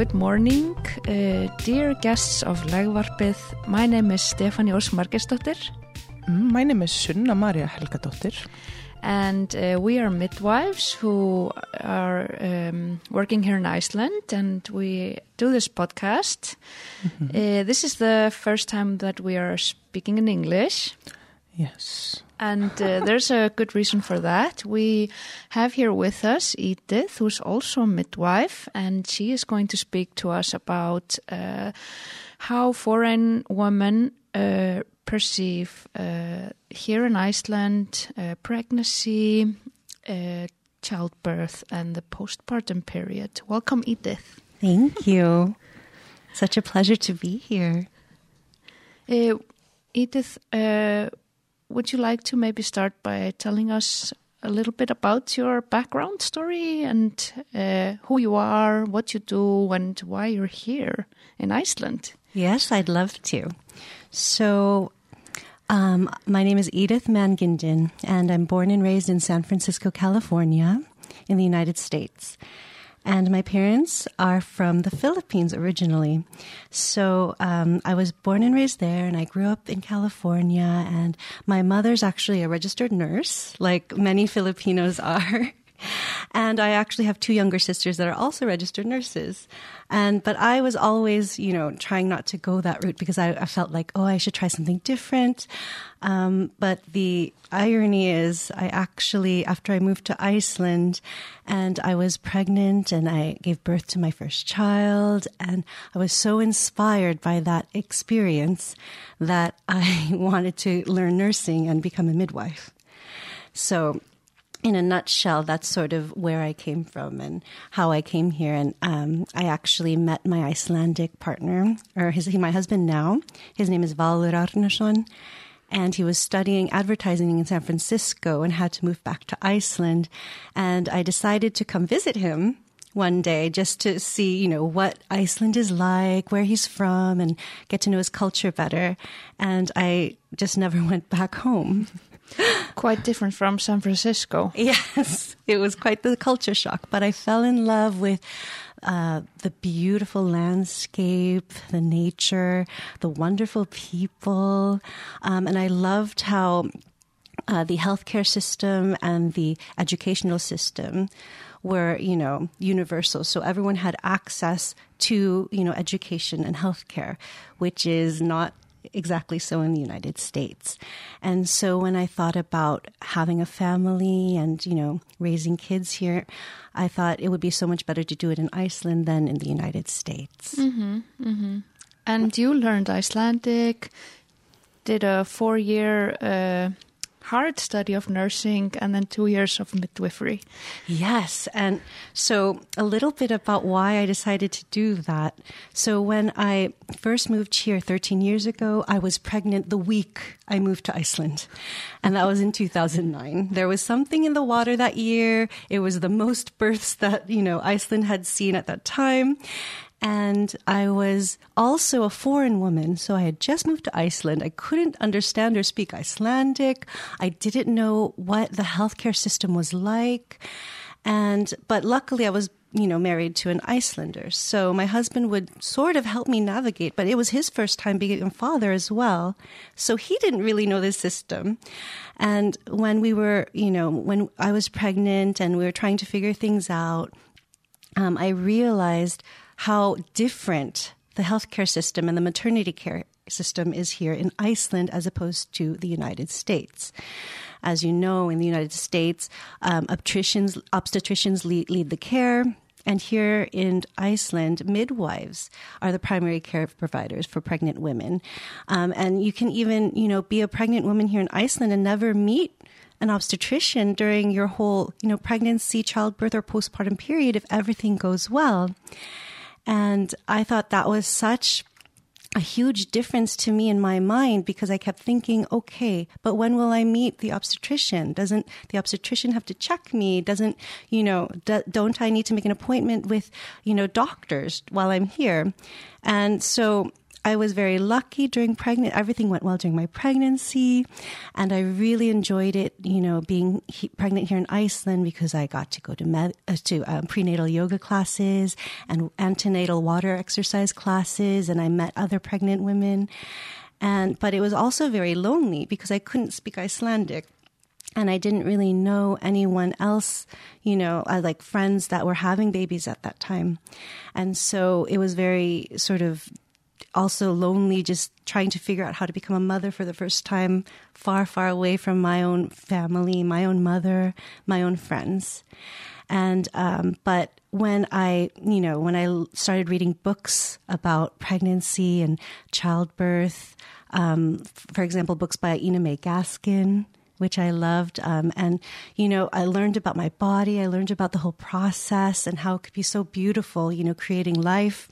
good morning, uh, dear guests of Legvarpið. My name is Stefani Ós Margesdóttir. Mm, my name is Sunna Maria Helgadóttir. And uh, we are midwives who are um, working here in Iceland and we do this podcast. Mm -hmm. uh, this is the first time that we are speaking in English. Yes. And uh, there's a good reason for that. We have here with us Edith, who's also a midwife, and she is going to speak to us about uh, how foreign women uh, perceive uh, here in Iceland uh, pregnancy, uh, childbirth, and the postpartum period. Welcome, Edith. Thank you. Such a pleasure to be here. Edith, would you like to maybe start by telling us a little bit about your background story and uh, who you are, what you do, and why you're here in Iceland? Yes, I'd love to. So, um, my name is Edith Mangindin, and I'm born and raised in San Francisco, California, in the United States. And my parents are from the Philippines originally. So um, I was born and raised there, and I grew up in California. And my mother's actually a registered nurse, like many Filipinos are. And I actually have two younger sisters that are also registered nurses. And, but I was always, you know, trying not to go that route because I, I felt like, oh, I should try something different. Um, but the irony is, I actually, after I moved to Iceland and I was pregnant and I gave birth to my first child, and I was so inspired by that experience that I wanted to learn nursing and become a midwife. So in a nutshell, that's sort of where I came from and how I came here. And um, I actually met my Icelandic partner, or his, he, my husband now. His name is Valur Arnason. And he was studying advertising in San Francisco and had to move back to Iceland. And I decided to come visit him one day just to see, you know, what Iceland is like, where he's from, and get to know his culture better. And I just never went back home. quite different from San Francisco. Yes, it was quite the culture shock, but I fell in love with uh, the beautiful landscape, the nature, the wonderful people, um, and I loved how uh, the healthcare system and the educational system were, you know, universal. So everyone had access to, you know, education and healthcare, which is not exactly so in the United States. And so when I thought about having a family and, you know, raising kids here, I thought it would be so much better to do it in Iceland than in the United States. Mm-hmm, mm-hmm. And you learned Icelandic, did a four year uh, hard study of nursing and then two years of midwifery. Yes. And so a little bit about why I decided to do that. So when I first moved here 13 years ago, I was pregnant the week I moved to Iceland. And that was in 2009. There was something in the water that year. It was the most births that, you know, Iceland had seen at that time. And I was also a foreign woman. So I had just moved to Iceland. I couldn't understand or speak Icelandic. I didn't know what the healthcare system was like. And, but luckily I was, you know, married to an Icelander. So my husband would sort of help me navigate, but it was his first time being a father as well. So he didn't really know the system. And when we were, you know, when I was pregnant and we were trying to figure things out, um, I realized how different the healthcare system and the maternity care system is here in Iceland as opposed to the United States. As you know, in the United States, um, obstetricians, obstetricians lead, lead the care. And here in Iceland, midwives are the primary care providers for pregnant women. Um, and you can even, you know, be a pregnant woman here in Iceland and never meet an obstetrician during your whole, you know, pregnancy, childbirth, or postpartum period if everything goes well. And I thought that was such a huge difference to me in my mind because I kept thinking, okay, but when will I meet the obstetrician? Doesn't the obstetrician have to check me? Doesn't, you know, do, don't I need to make an appointment with, you know, doctors while I'm here? And so I was very lucky during pregnant. Everything went well during my pregnancy, and I really enjoyed it. You know, being he, pregnant here in Iceland because I got to go to med, uh, to um, prenatal yoga classes and antenatal water exercise classes, and I met other pregnant women. And but it was also very lonely because I couldn't speak Icelandic and I didn't really know anyone else, you know, like friends that were having babies at that time. And so it was very sort of also lonely just trying to figure out how to become a mother for the first time far far away from my own family my own mother my own friends and um, but when i you know when i started reading books about pregnancy and childbirth um, for example books by ina may gaskin which I loved. Um, and, you know, I learned about my body. I learned about the whole process and how it could be so beautiful, you know, creating life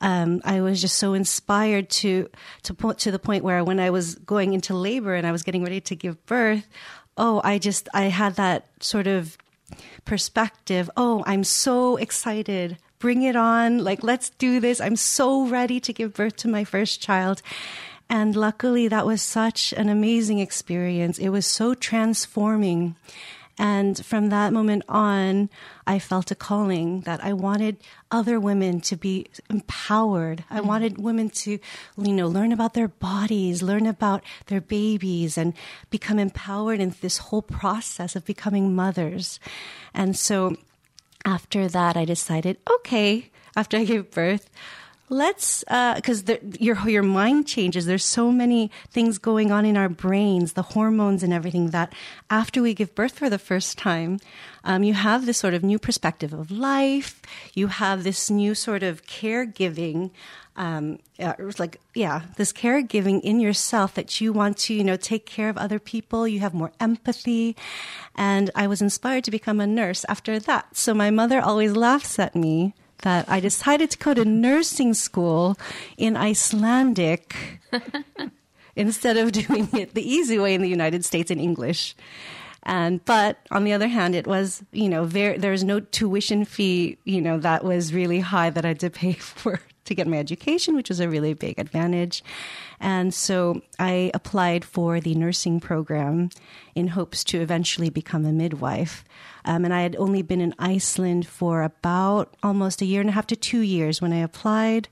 um, I was just so inspired to to point to the point where when I was going into labor and I was getting ready to give birth, oh, I just I had that sort of perspective. Oh, I'm so excited. Bring it on. Like, let's do this. I'm so ready to give birth to my first child. And luckily, that was such an amazing experience. It was so transforming. And from that moment on, I felt a calling that I wanted other women to be empowered. I mm-hmm. wanted women to, you know, learn about their bodies, learn about their babies, and become empowered in this whole process of becoming mothers. And so after that, I decided, okay, after I gave birth, let's because uh, your your mind changes. There's so many things going on in our brains the hormones and everything that after we give birth for the first time um, you have this sort of new perspective of life. You have this new sort of caregiving um, uh, like yeah this caregiving in yourself that you want to you know take care of other people. You have more empathy. And i was inspired to become a nurse after that. So my mother always laughs at me that I decided to go to nursing school in Icelandic instead of doing it the easy way in the United States in English. And but on the other hand, it was you know there there's no tuition fee you know that was really high that I had to pay for to get my education, which was a really big advantage. And so I applied for the nursing program in hopes to eventually become a midwife. Um, and I had only been in Iceland for about almost a year and a half to two years when I applied.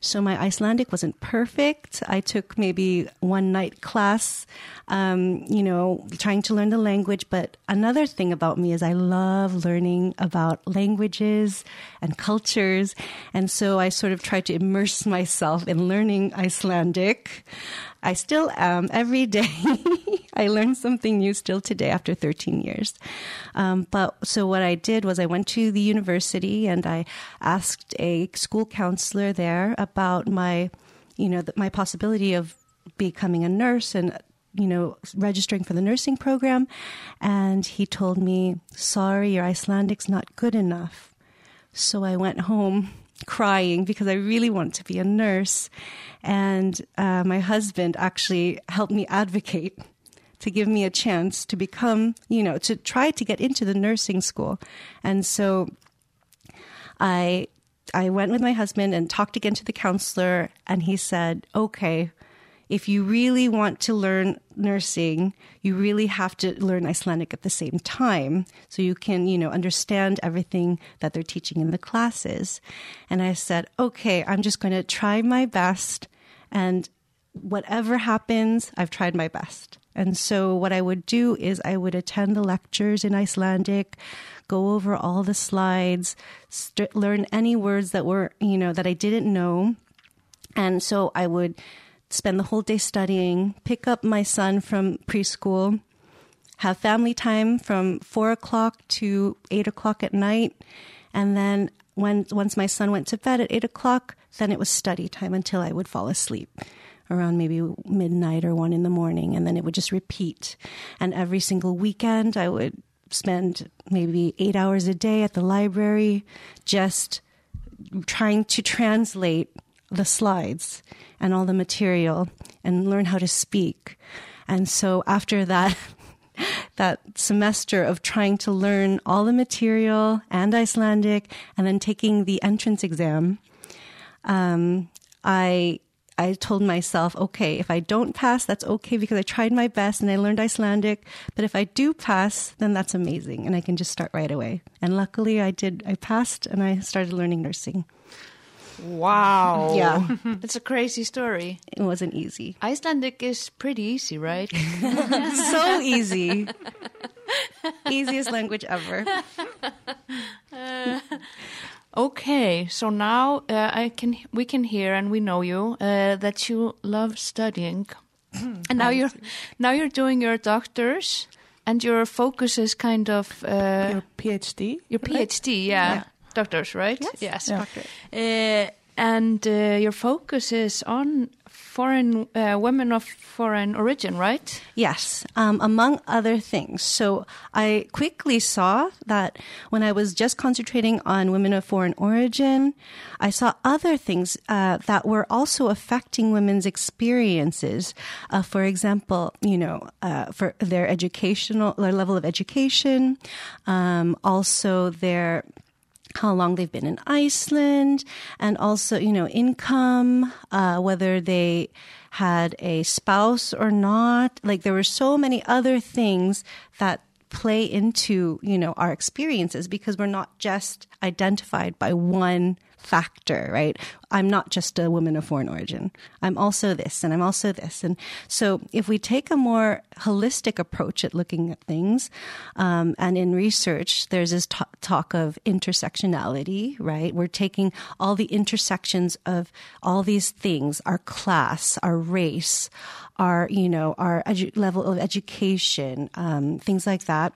So my Icelandic wasn't perfect. I took maybe one night class, um, you know, trying to learn the language. But another thing about me is I love learning about languages and cultures. And so I sort of tried to immerse myself in learning Icelandic. I still am every day. I learn something new still today after 13 years. Um, but so what I did was I went to the university and I asked a school counselor there about my, you know, my possibility of becoming a nurse and you know, registering for the nursing program. And he told me, sorry, your Icelandic's not good enough. So I went home crying because I really want to be a nurse. And uh, my husband actually helped me advocate to give me a chance to become, you know, to try to get into the nursing school. And so I I went with my husband and talked again to the counselor and he said, "Okay, if you really want to learn nursing, you really have to learn Icelandic at the same time so you can, you know, understand everything that they're teaching in the classes. And I said, okay, I'm just going to try my best. And whatever happens, I've tried my best. And so what I would do is I would attend the lectures in Icelandic, go over all the slides, st- learn any words that were, you know, that I didn't know. And so I would spend the whole day studying, pick up my son from preschool, have family time from four o'clock to eight o'clock at night. And then when, once my son went to bed at eight o'clock, then it was study time until I would fall asleep around maybe midnight or one in the morning. And then it would just repeat. And every single weekend, I would spend maybe eight hours a day at the library just trying to translate the slides and all the material and learn how to speak. And so after that, that semester of trying to learn all the material and Icelandic and then taking the entrance exam, um, I I told myself, okay, if I don't pass, that's okay because I tried my best and I learned Icelandic. But if I do pass, then that's amazing and I can just start right away. And luckily I did, I passed and I started learning nursing. Wow. Yeah. It's a crazy story. It wasn't easy. Icelandic is pretty easy, right? so easy. Easiest language ever. Okay, so now uh, I can we can hear and we know you uh, that you love studying, and now you're now you're doing your doctors, and your focus is kind of uh, Your PhD. your PhD, yeah, Yeah. Doctors, right? Yes. Yeah. Uh, and uh, your focus is on foreign uh, women of foreign origin, right? Yes, um, among other things. So I quickly saw that when I was just concentrating on women of foreign origin, I saw other things uh, that were also affecting women's experiences. Uh, for example, you know, uh, for their educational, their level of education, um, also their how long they've been in Iceland, and also, you know, income, uh, whether they had a spouse or not. Like there were so many other things that play into, you know, our experiences because we're not just identified by one factor, right? I'm not just a woman of foreign origin. I'm also this and I'm also this. And so if we take a more holistic approach at looking at things, um, and in research, there's this t- talk of intersectionality, right? We're taking all the intersections of all these things, our class, our race, our, you know, our edu- level of education, um, things like that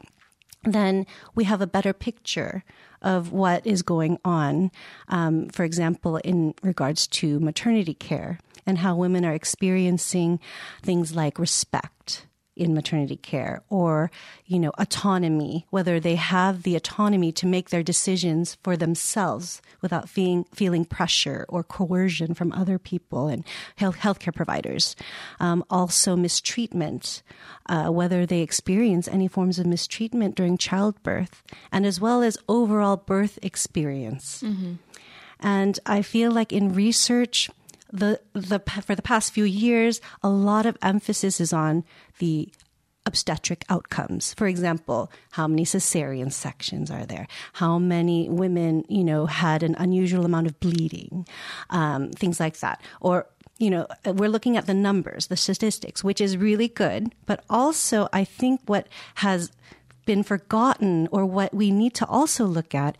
then we have a better picture of what is going on. Um, for example, in regards to maternity care and how women are experiencing things like respect in maternity care or you know autonomy whether they have the autonomy to make their decisions for themselves without feeling feeling pressure or coercion from other people and health healthcare providers. Um, also mistreatment uh, whether they experience any forms of mistreatment during childbirth and as well as overall birth experience. And I feel like in research, the the for the past few years, a lot of emphasis is on the obstetric outcomes. For example, how many cesarean sections are there? How many women, you know, had an unusual amount of bleeding? Um, things like that. Or you know, we're looking at the numbers, the statistics, which is really good. But also, I think what has been forgotten or what we need to also look at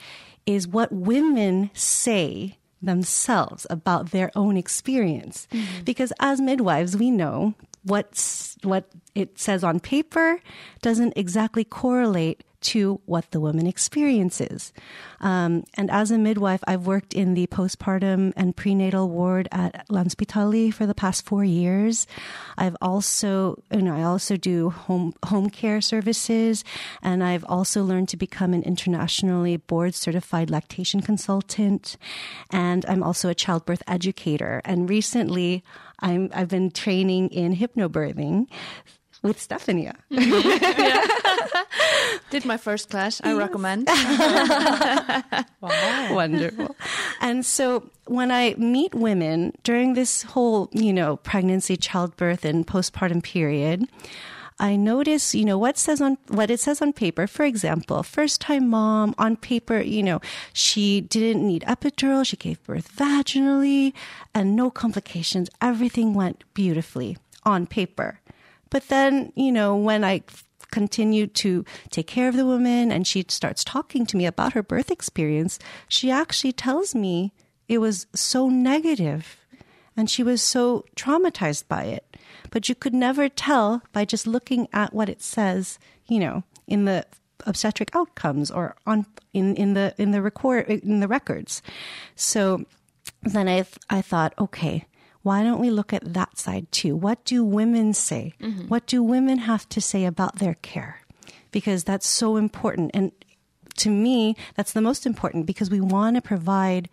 is what women say themselves about their own experience. Mm-hmm. Because as midwives, we know what's, what it says on paper doesn't exactly correlate to what the woman experiences. Um, and as a midwife, I've worked in the postpartum and prenatal ward at Landspitali for the past four years. I've also, you know, I also do home home care services, and I've also learned to become an internationally board certified lactation consultant, and I'm also a childbirth educator. And recently, I'm I've been training in hypnobirthing with Stephania. Did my first class. I recommend. Wow. Wonderful. And so when I meet women during this whole, you know, pregnancy, childbirth, and postpartum period, I notice, you know, what says on what it says on paper. For example, first time mom on paper, you know, she didn't need epidural, she gave birth vaginally, and no complications. Everything went beautifully on paper. But then, you know, when I continued to take care of the woman and she starts talking to me about her birth experience, she actually tells me it was so negative and she was so traumatized by it. But you could never tell by just looking at what it says, you know, in the obstetric outcomes or on in, in the in the record in the records. So then I I thought, okay, why don't we look at that side too? What do women say? Mm-hmm. What do women have to say about their care? Because that's so important. And to me, that's the most important because we want to provide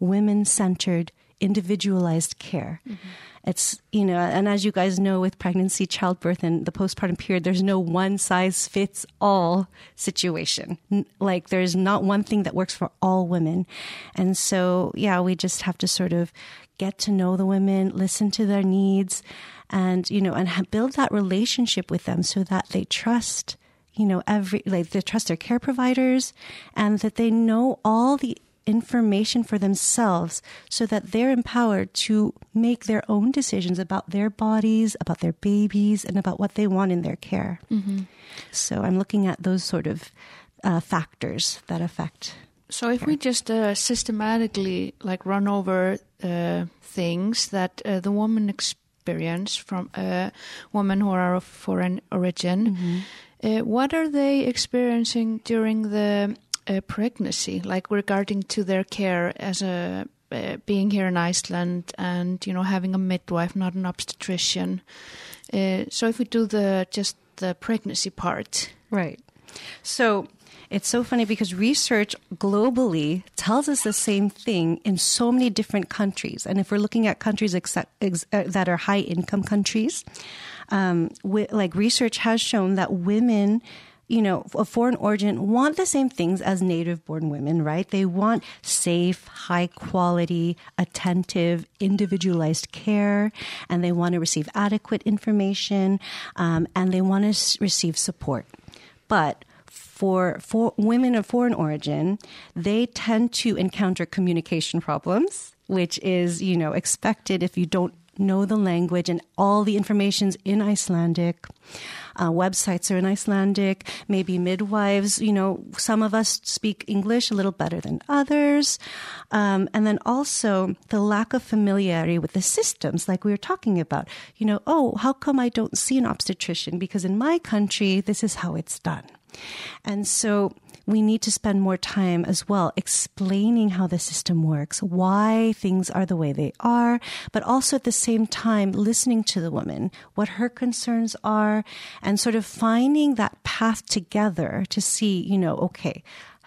women centered, individualized care. Mm-hmm. It's, you know, and as you guys know with pregnancy, childbirth, and the postpartum period, there's no one size fits all situation. Like there's not one thing that works for all women. And so, yeah, we just have to sort of get to know the women, listen to their needs, and you know, and ha- build that relationship with them so that they trust, you know, every like they trust their care providers, and that they know all the information for themselves so that they're empowered to make their own decisions about their bodies, about their babies, and about what they want in their care. So I'm looking at those sort of uh, factors that affect. So if we just uh, systematically like run over uh, things that uh, the woman experience from uh, women who are of foreign origin, uh, what are they experiencing during the uh, pregnancy, like regarding to their care as a uh, being here in Iceland and you know having a midwife, not an obstetrician. Uh, so if we do the just the pregnancy part, Right. So it's so funny because research globally tells us the same thing in so many different countries. And if we're looking at countries except, ex, uh, that are high income countries, um, like research has shown that women you know, of foreign origin want the same things as native born women, right? They want safe, high quality, attentive, individualized care, and they want to receive adequate information, um, and they want to s- receive support. But for, for women of foreign origin, they tend to encounter communication problems, which is, you know, expected if you don't know the language and all the information's in Icelandic. Uh, websites are in Icelandic. Maybe midwives, you know, some of us speak English a little better than others. Um, and then also the lack of familiarity with the systems, like we were talking about. You know, oh, how come I don't see an obstetrician? Because in my country, this is how it's done. And so we need to spend more time as well explaining how the system works, why things are the way they are, but also at the same time listening to the woman, what her concerns are, and sort of finding that path together to see, you know, okay,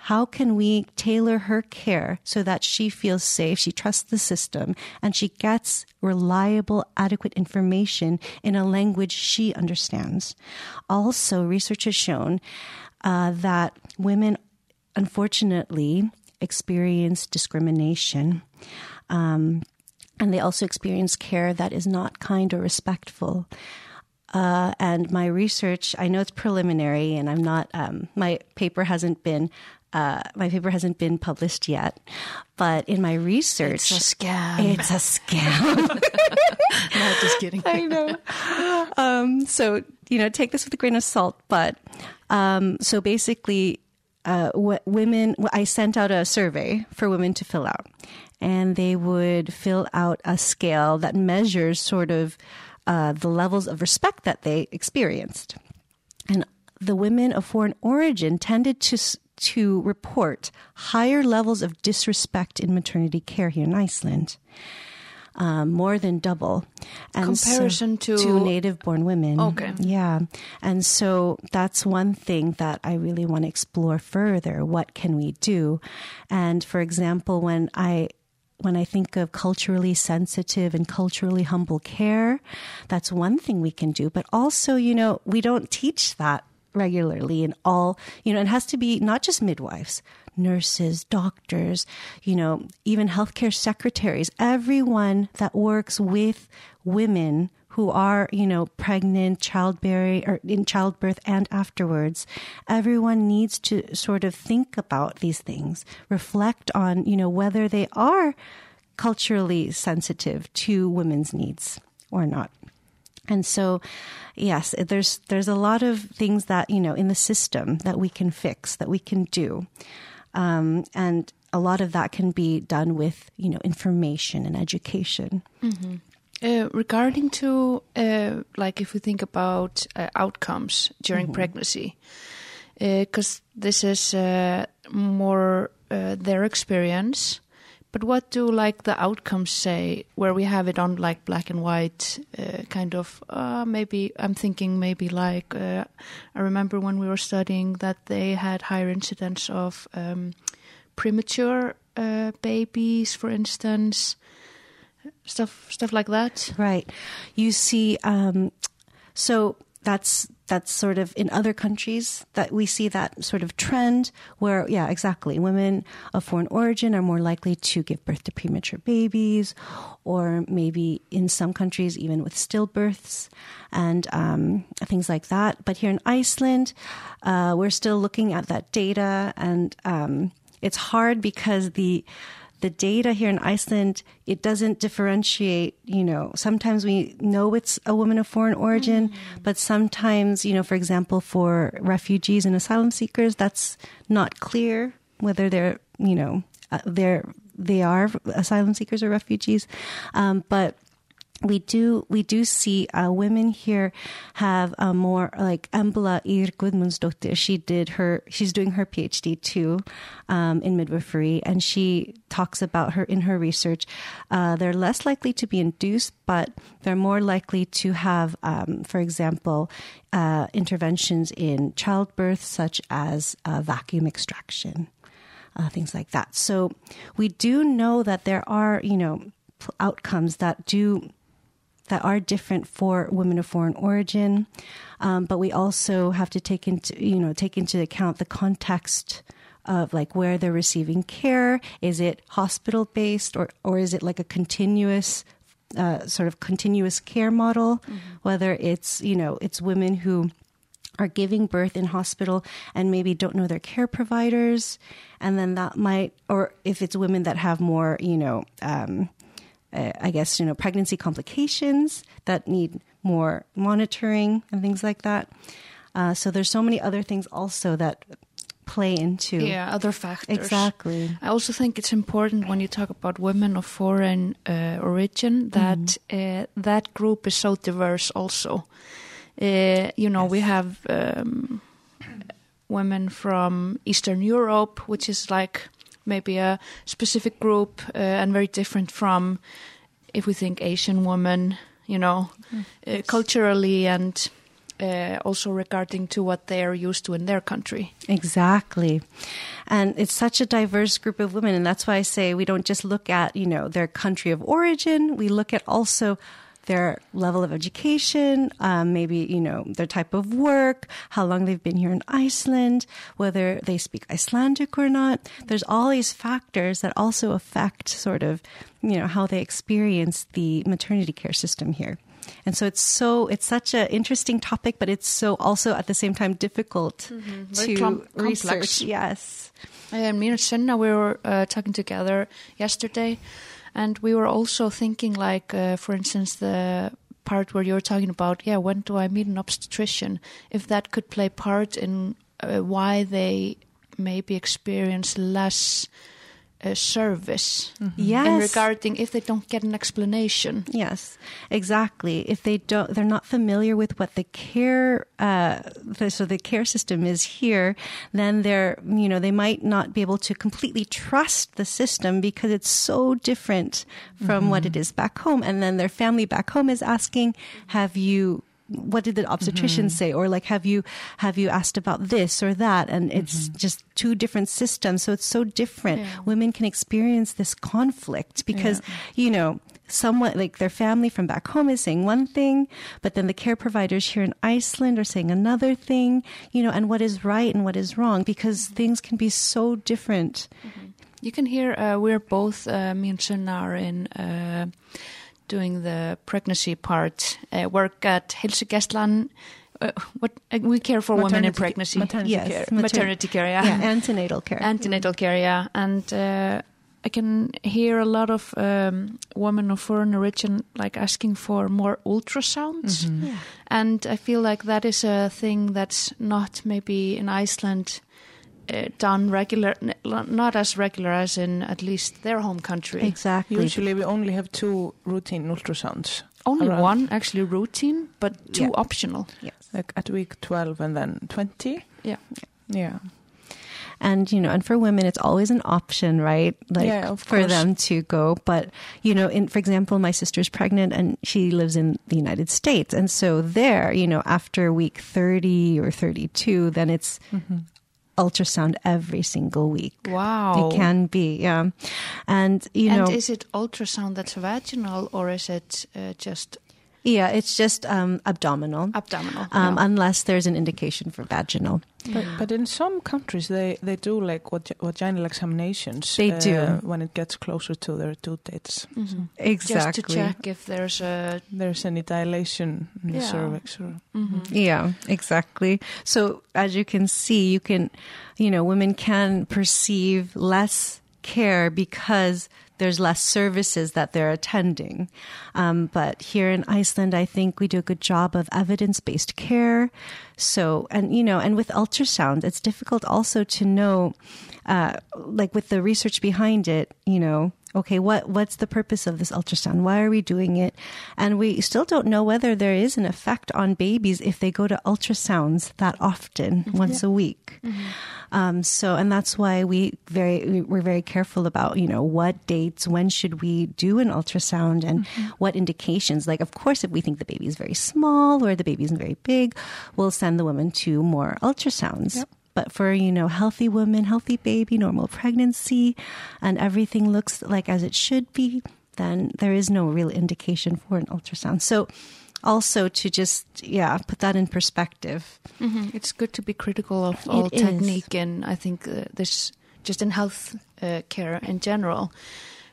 how can we tailor her care so that she feels safe, she trusts the system, and she gets reliable, adequate information in a language she understands? Also, research has shown uh, that women, unfortunately, experience discrimination. Um, and they also experience care that is not kind or respectful. Uh, and my research, I know it's preliminary, and I'm not. Um, my paper hasn't been. Uh, my paper hasn't been published yet, but in my research, it's a scam. it's a scam. no, just kidding. I know. Um, so you know, take this with a grain of salt. But um, so basically, uh, w- women. I sent out a survey for women to fill out, and they would fill out a scale that measures sort of uh, the levels of respect that they experienced, and the women of foreign origin tended to. To report higher levels of disrespect in maternity care here in Iceland, um, more than double. And so- Comparison to- to native born women. Okay. Yeah. And so that's one thing that I really want to explore further. What can we do? And for example, when I when I think of culturally sensitive and culturally humble care, that's one thing we can do. But also, you know, we don't teach that regularly in all, you know, it has to be not just midwives, nurses, doctors, you know, even healthcare secretaries, everyone that works with women who are, you know, pregnant, childbearing, or in childbirth and afterwards, everyone needs to sort of think about these things, reflect on, you know, whether they are culturally sensitive to women's needs or not. And so, yes, there's there's a lot of things that you know in the system that we can fix, that we can do, um, and a lot of that can be done with you know information and education. Uh, regarding to uh, like if we think about uh, outcomes during pregnancy, because this is uh, more uh, their experience. But what do like the outcomes say where we have it on like black and white uh, kind of uh, maybe I'm thinking maybe like uh, I remember when we were studying that they had higher incidence of um, premature uh, babies for instance stuff stuff like that Right. You see, um, so that's that's sort of in other countries that we see that sort of trend where yeah exactly. Women of foreign origin are more likely to give birth to premature babies or maybe in some countries even with stillbirths and um, things like that. But here in iceland uh, we're still looking at that data and um, it's hard because the the data here in Iceland, it doesn't differentiate, you know, sometimes we know it's a woman of foreign origin, mm-hmm. but sometimes, you know, for example, for refugees and asylum seekers, that's not clear whether they're, you know, uh, they're, they are asylum seekers or refugees. Um, but we do we do see uh, women here have a more like Embla Ir Gudmundsdottir. She did her she's doing her PhD too um, in midwifery, and she talks about her in her research. Uh, they're less likely to be induced, but they're more likely to have, um, for example, uh, interventions in childbirth, such as uh, vacuum extraction. Uh, things like that. So we do know that there are, you know, outcomes that do that are different for women of foreign origin, um, but we also have to take into you know take into account the context of like where they're receiving care. Is it hospital based or or is it like a continuous uh, sort of continuous care model? Mm-hmm. Whether it's you know it's women who are giving birth in hospital and maybe don't know their care providers and then that might or if it's women that have more you know um, uh, I guess, you know, pregnancy complications that need more monitoring and things like that. Uh, so there's so many other things also that play into yeah other factors exactly i also think it's important when you talk about women of foreign uh, origin that mm. uh, that group is so diverse also uh, you know yes. we have um, women from eastern europe which is like maybe a specific group uh, and very different from if we think Asian woman, you know, mm. uh, culturally and uh, also regarding to what they are used to in their country. Exactly. And it's such a diverse group of women. And that's why I say we don't just look at, you know, their country of origin. We look at also their level of education, um, maybe, you know, their type of work, how long they've been here in Iceland, whether they speak Icelandic or not. There's all these factors that also affect sort of, you know, how they experience the maternity care system here. And so it's so it's such an interesting topic, but it's so also at the same time difficult mm-hmm. to com- research. Yes. And me and Sunna, we were uh, talking together yesterday, and we were also thinking, like, uh, for instance, the part where you're talking about, yeah, when do I meet an obstetrician? If that could play part in uh, why they maybe experience less uh, service mm-hmm. yes. regarding if they don't get an explanation yes exactly if they don't they're not familiar with what the care uh, the, so the care system is here then they're you know they might not be able to completely trust the system because it's so different from mm-hmm. what it is back home and then their family back home is asking have you what did the obstetrician mm-hmm. say or like have you have you asked about this or that and it's mm-hmm. just two different systems so it's so different yeah. women can experience this conflict because yeah. you know someone like their family from back home is saying one thing but then the care providers here in Iceland are saying another thing you know and what is right and what is wrong because mm-hmm. things can be so different mm-hmm. you can hear uh, we're both uh, me and are in uh, doing the pregnancy part, uh, work at Heilsugæslan. Uh, what uh, we care for maternity, women in pregnancy, maternity yes, care, mater- maternity care, yeah, yeah antenatal care, antenatal care, yeah, and uh, I can hear a lot of um, women of foreign origin like asking for more ultrasounds, mm-hmm. yeah. and I feel like that is a thing that's not maybe in Iceland uh, done regular, not as regular as in at least their home country. Exactly. Usually, we only have two routine ultrasounds. Only around. one actually routine, but two yeah. optional. Yes. Like at week twelve and then twenty. Yeah. Yeah. And you know, and for women, it's always an option, right? Like yeah, for course. them to go. But you know, in for example, my sister's pregnant and she lives in the United States, and so there, you know, after week thirty or thirty-two, then it's mm-hmm ultrasound every single week. Wow. It can be, yeah. And, you and know. is it ultrasound that's vaginal or is it uh, just Yeah, it's just um, abdominal, Abdominal. um, yeah. unless there's an indication for vaginal. But, but in some countries, they, they do like vag- vaginal examinations. They uh, do. when it gets closer to their due dates. Mhm. Exactly. Just to check if there's a. There's any dilation in the cervix. Or, Mhm. Yeah, exactly. So as you can see, you can, you know, women can perceive less care because there's less services that they're attending. Um, but here in Iceland, I think we do a good job of evidence based care. So, and, you know, and with ultrasound, it's difficult also to know, uh, like with the research behind it, you know, okay, what, what's the purpose of this ultrasound? Why are we doing it? And we still don't know whether there is an effect on babies if they go to ultrasounds that often, once a week. Um, so, and that's why we very we- we're very careful about you know what dates, when should we do an ultrasound, and what indications. Like, of course, if we think the baby is very small or the baby isn't very big, we'll send the woman to more ultrasounds. But for you know healthy women, healthy baby, normal pregnancy, and everything looks like as it should be, then there is no real indication for an ultrasound. So. Also, to just yeah, put that in perspective. Mhm. It's good to be critical of all It is. technique and I think uh, this just in health uh, care in general.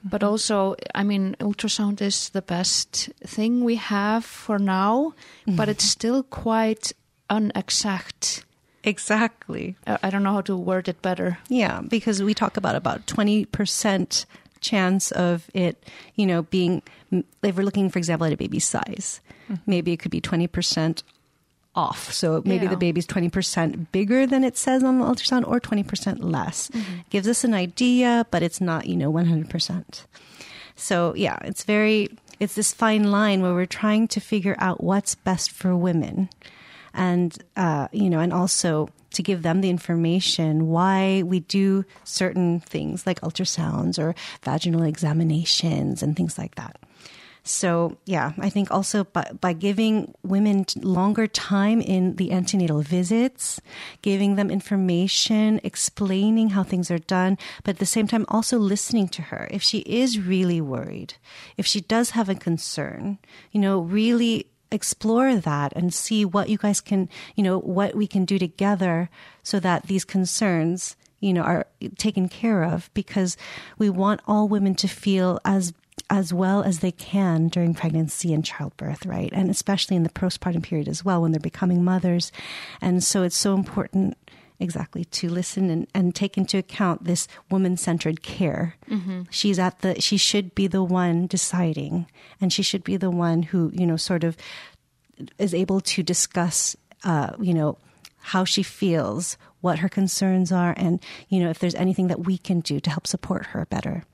But Mm-hmm. also, I mean, ultrasound is the best thing we have for now, Mm-hmm. but it's still quite unexact. Exactly. I don't know how to word it better. Yeah, because we talk about about 20% chance of it, you know, being, if we're looking, for example, at a baby's size, mm-hmm. maybe it could be 20% off. So maybe Yeah. the baby's 20% bigger than it says on the ultrasound or 20% less. Mm-hmm. Gives us an idea, but it's not, you know, 100%. So yeah, it's very, it's this fine line where we're trying to figure out what's best for women and uh, you know, and also to give them the information why we do certain things like ultrasounds or vaginal examinations and things like that. So yeah, I think also by, by giving women longer time in the antenatal visits, giving them information, explaining how things are done, but at the same time also listening to her. If she is really worried, if she does have a concern, you know, really explore that and see what you guys can, you know, what we can do together so that these concerns, you know, are taken care of because we want all women to feel as as well as they can during pregnancy and childbirth, right? And especially in the postpartum period as well when they're becoming mothers. And so it's so important exactly to listen and, and take into account this woman centered care. She's at the she should be the one deciding and she should be the one who, you know, sort of is able to discuss uh, you know, how she feels, what her concerns are, and you know, if there's anything that we can do to help support her better.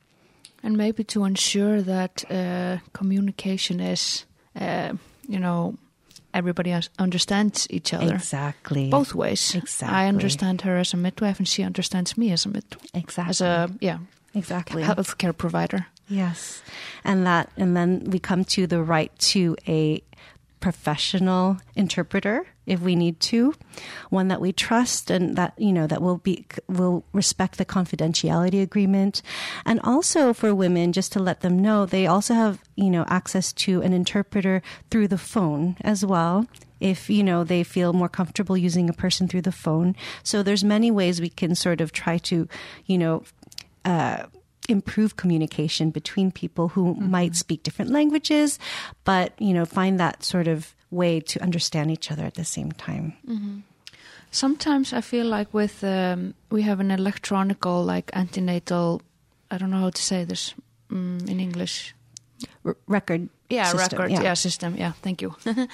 And maybe to ensure that uh, communication is, uh, you know, everybody understands each other. Exactly. Both ways. Exactly. I understand her as a midwife, and she understands me as a mid, Exactly. as a yeah exactly. healthcare provider. Yes. And that and then we come to the right to a professional interpreter if we need to, one that we trust and that you know that will be will respect the confidentiality agreement. And also for women just to let them know they also have, you know, access to an interpreter through the phone as well if you know they feel more comfortable using a person through the phone. So there's many ways we can sort of try to, you know, uh, improve communication between people who might speak different languages, but you know, find that sort of way to understand each other at the same time. Sometimes I feel like with um, we have an electronical like antenatal. I don't know how to say this um, in English. R- record, Yeah, system, record. Yeah. system. Yeah, thank you.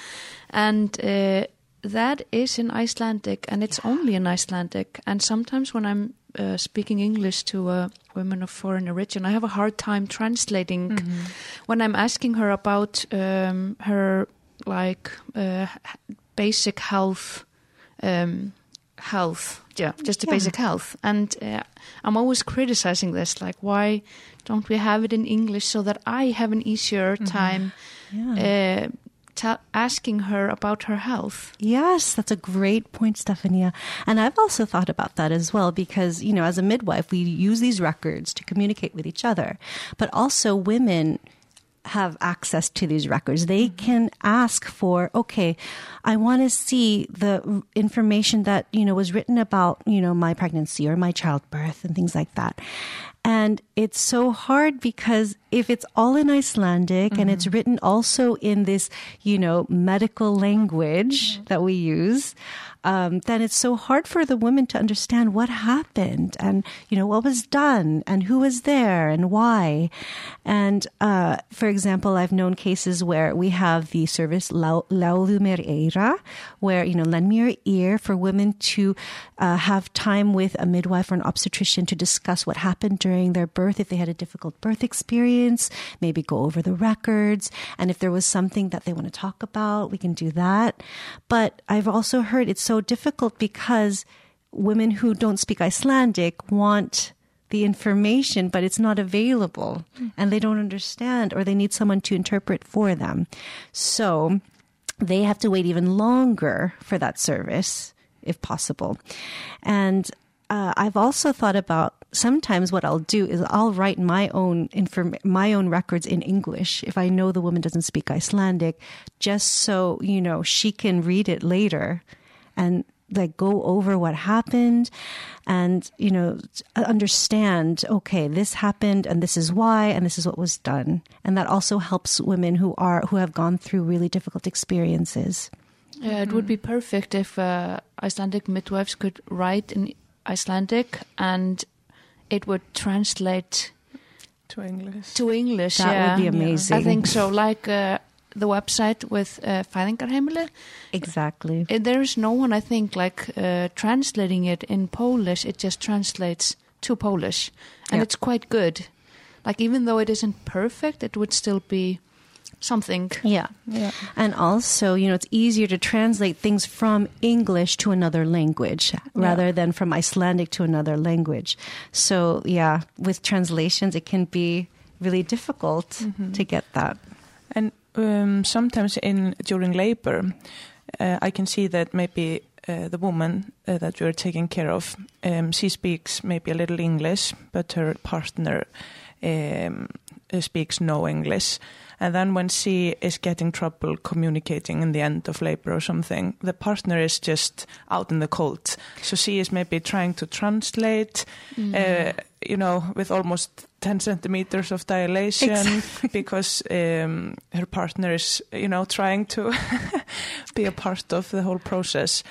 and uh, that is in Icelandic, and it's only in Icelandic. And sometimes when I'm uh, speaking English to uh, women of foreign origin, I have a hard time translating Mm-hmm. when I'm asking her about um, her like uh, basic health. Um, health yeah just the Yeah. basic health and uh, i'm always criticizing this like why don't we have it in english so that i have an easier time Yeah. uh, asking her about her health. Yes, that's a great point, Stephania. And I've also thought about that as well because, you know, as a midwife, we use these records to communicate with each other. But also, women have access to these records. They can ask for, okay, I want to see the information that, you know, was written about, you know, my pregnancy or my childbirth and things like that. And it's so hard because if it's all in Icelandic mm-hmm. and it's written also in this, you know, medical language mm-hmm. that we use, um, then it's so hard for the women to understand what happened and you know what was done and who was there and why. And uh, for example, I've known cases where we have the service Ljáðu mér eyra, where you know lend me your ear for women to uh, have time with a midwife or an obstetrician to discuss what happened during their birth if they had a difficult birth experience, maybe go over the records, and if there was something that they want to talk about, we can do that. But I've also heard it's so difficult because women who don't speak Icelandic want the information, but it's not available and they don't understand or they need someone to interpret for them. So they have to wait even longer for that service if possible. And uh, I've also thought about sometimes what I'll do is I'll write my own inform- my own records in English if I know the woman doesn't speak Icelandic, just so you know she can read it later and like go over what happened and you know understand okay this happened and this is why and this is what was done. And that also helps women who are who have gone through really difficult experiences. Yeah it would be perfect if uh, icelandic midwives could write in icelandic and it would translate to english. to english that yeah. would be amazing. I think so. Like uh, the website with uh, Fæðingarheimili. Exactly. Uh, there is no one, I think, like uh, translating it in Polish. It just translates to Polish, and it's quite good. Like even though it isn't perfect, it would still be something. Yeah. Yeah. And also, you know, it's easier to translate things from English to another language rather yeah. than from Icelandic to another language. So, yeah, with translations, it can be really difficult mm-hmm. to get that. And um, sometimes in during labor, uh, I can see that maybe uh, the woman uh, that you're taking care of, um, she speaks maybe a little English, but her partner um, speaks no English. And then when she is getting trouble communicating in the end of labor or something, the partner is just out in the cold. So she is maybe trying to translate, mm. uh, you know, with almost 10 centimeters of dilation exactly. because um, her partner is, you know, trying to be a part of the whole process.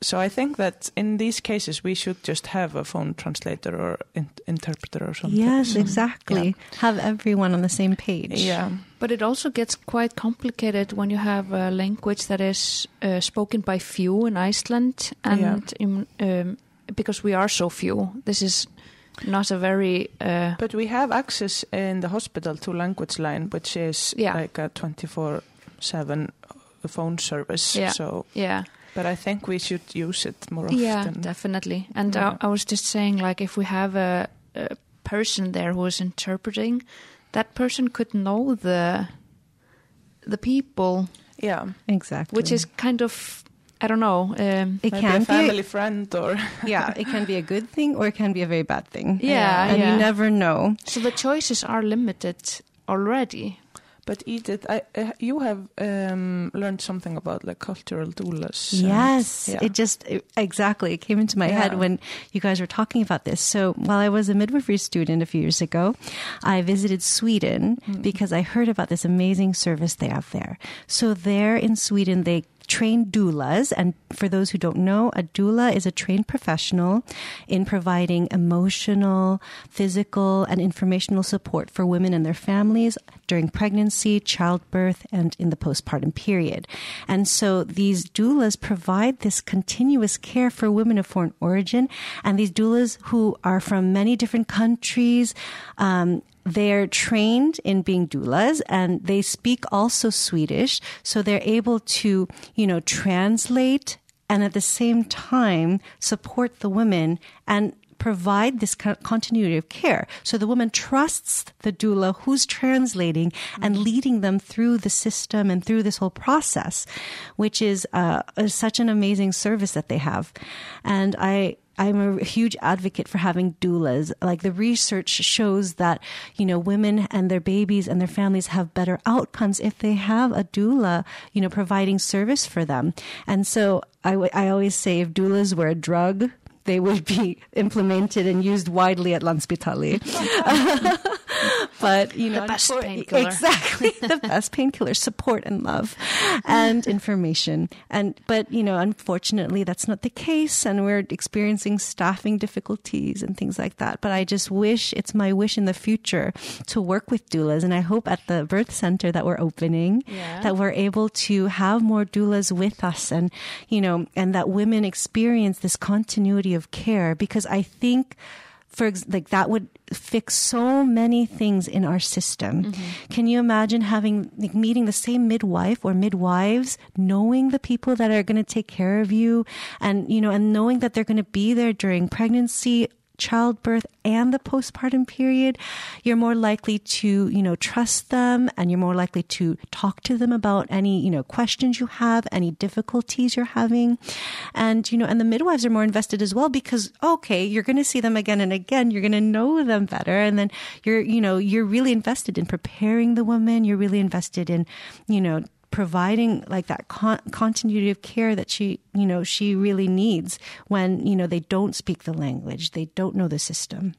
So I think that in these cases we should just have a phone translator or in interpreter or something. Yes, exactly. Yeah. Have everyone on the same page. Yeah. But it also gets quite complicated when you have a language that is uh, spoken by few in Iceland and yeah. in, um, because we are so few. This is not a very. Uh, but we have access in the hospital to language line, which is yeah. like a twenty four seven phone service. Yeah. So yeah. But I think we should use it more often. Yeah, definitely. And yeah. I, I, was just saying, like, if we have a, a person there who is interpreting, that person could know the the people. Yeah, exactly. Which is kind of I don't know. Um, it can be a family be a, friend or yeah, it can be a good thing or it can be a very bad thing. Yeah, and yeah. you never know. So the choices are limited already. But Edith, I, uh, you have um, learned something about like cultural doulas. Yes, yeah. it just it, exactly it came into my yeah. head when you guys were talking about this. So while I was a midwifery student a few years ago, I visited Sweden mm. because I heard about this amazing service they have there. So there in Sweden, they trained doulas. And for those who don't know, a doula is a trained professional in providing emotional, physical, and informational support for women and their families during pregnancy, childbirth, and in the postpartum period. And so these doulas provide this continuous care for women of foreign origin. And these doulas who are from many different countries, um, they're trained in being doulas and they speak also Swedish. So they're able to, you know, translate and at the same time support the women and provide this continuity of care. So the woman trusts the doula who's translating and leading them through the system and through this whole process, which is, uh, such an amazing service that they have. And I, I'm a huge advocate for having doulas. Like the research shows that, you know, women and their babies and their families have better outcomes if they have a doula, you know, providing service for them. And so I, w- I always say if doulas were a drug, they would be implemented and used widely at Landspitali. but you know, The best painkiller. exactly the best painkiller, support and love, and information. And but you know, unfortunately, that's not the case, and we're experiencing staffing difficulties and things like that. But I just wish it's my wish in the future to work with doulas, and I hope at the birth center that we're opening Yeah. that we're able to have more doulas with us, and you know, and that women experience this continuity of care because I think for like that would fix so many things in our system. Mm-hmm. Can you imagine having like meeting the same midwife or midwives, knowing the people that are going to take care of you, and you know, and knowing that they're going to be there during pregnancy, childbirth, and the postpartum period? You're more likely to you know trust them, and you're more likely to talk to them about any you know questions you have, any difficulties you're having, and you know, and the midwives are more invested as well because okay, you're going to see them again and again. You're going to know them better, and then you're you know you're really invested in preparing the woman. You're really invested in you know providing like that con- continuity of care that she you know she really needs when you know they don't speak the language, they don't know the system.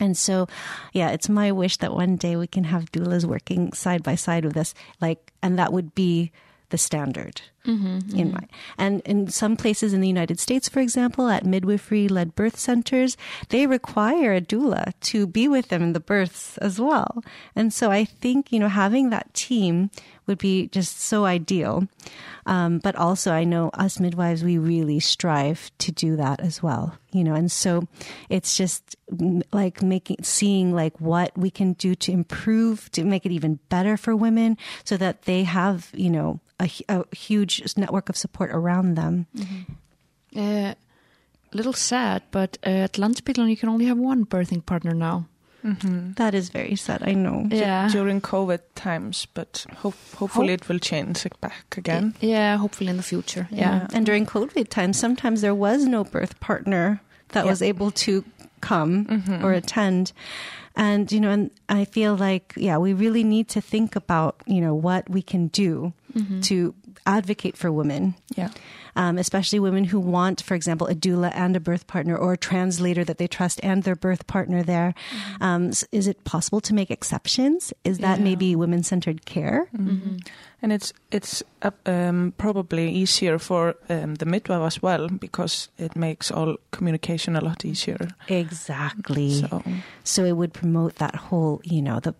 And so, yeah, it's my wish that one day we can have doulas working side by side with us, like, and that would be the standard mm-hmm, in mm-hmm. my and in some places in the United States, for example, at midwifery-led birth centers, they require a doula to be with them in the births as well. And so, I think you know having that team would be just so ideal. Um, but also, I know us midwives, we really strive to do that as well. You know, and so it's just like making seeing like what we can do to improve to make it even better for women, so that they have you know a, a huge network of support around them. Uh, little sad, but uh, at Landspitalinn you can only have one birthing partner now. Mm-hmm. That is very sad. I know. Yeah. during COVID times, but hope, hopefully it will change back again. Yeah, hopefully in the future. Yeah. And during COVID times, sometimes there was no birth partner that Yeah. was able to come mm-hmm. or attend. And, you know, and I feel like, yeah, we really need to think about, you know, what we can do to advocate for women. Yeah. Um, especially women who want, for example, a doula and a birth partner or a translator that they trust and their birth partner there. Um, s- is it possible to make exceptions? Is that Yeah. maybe women centered care? And it's it's uh, um, probably easier for um, the midwife as well because it makes all communication a lot easier. Exactly. So So it would promote that whole, you know, the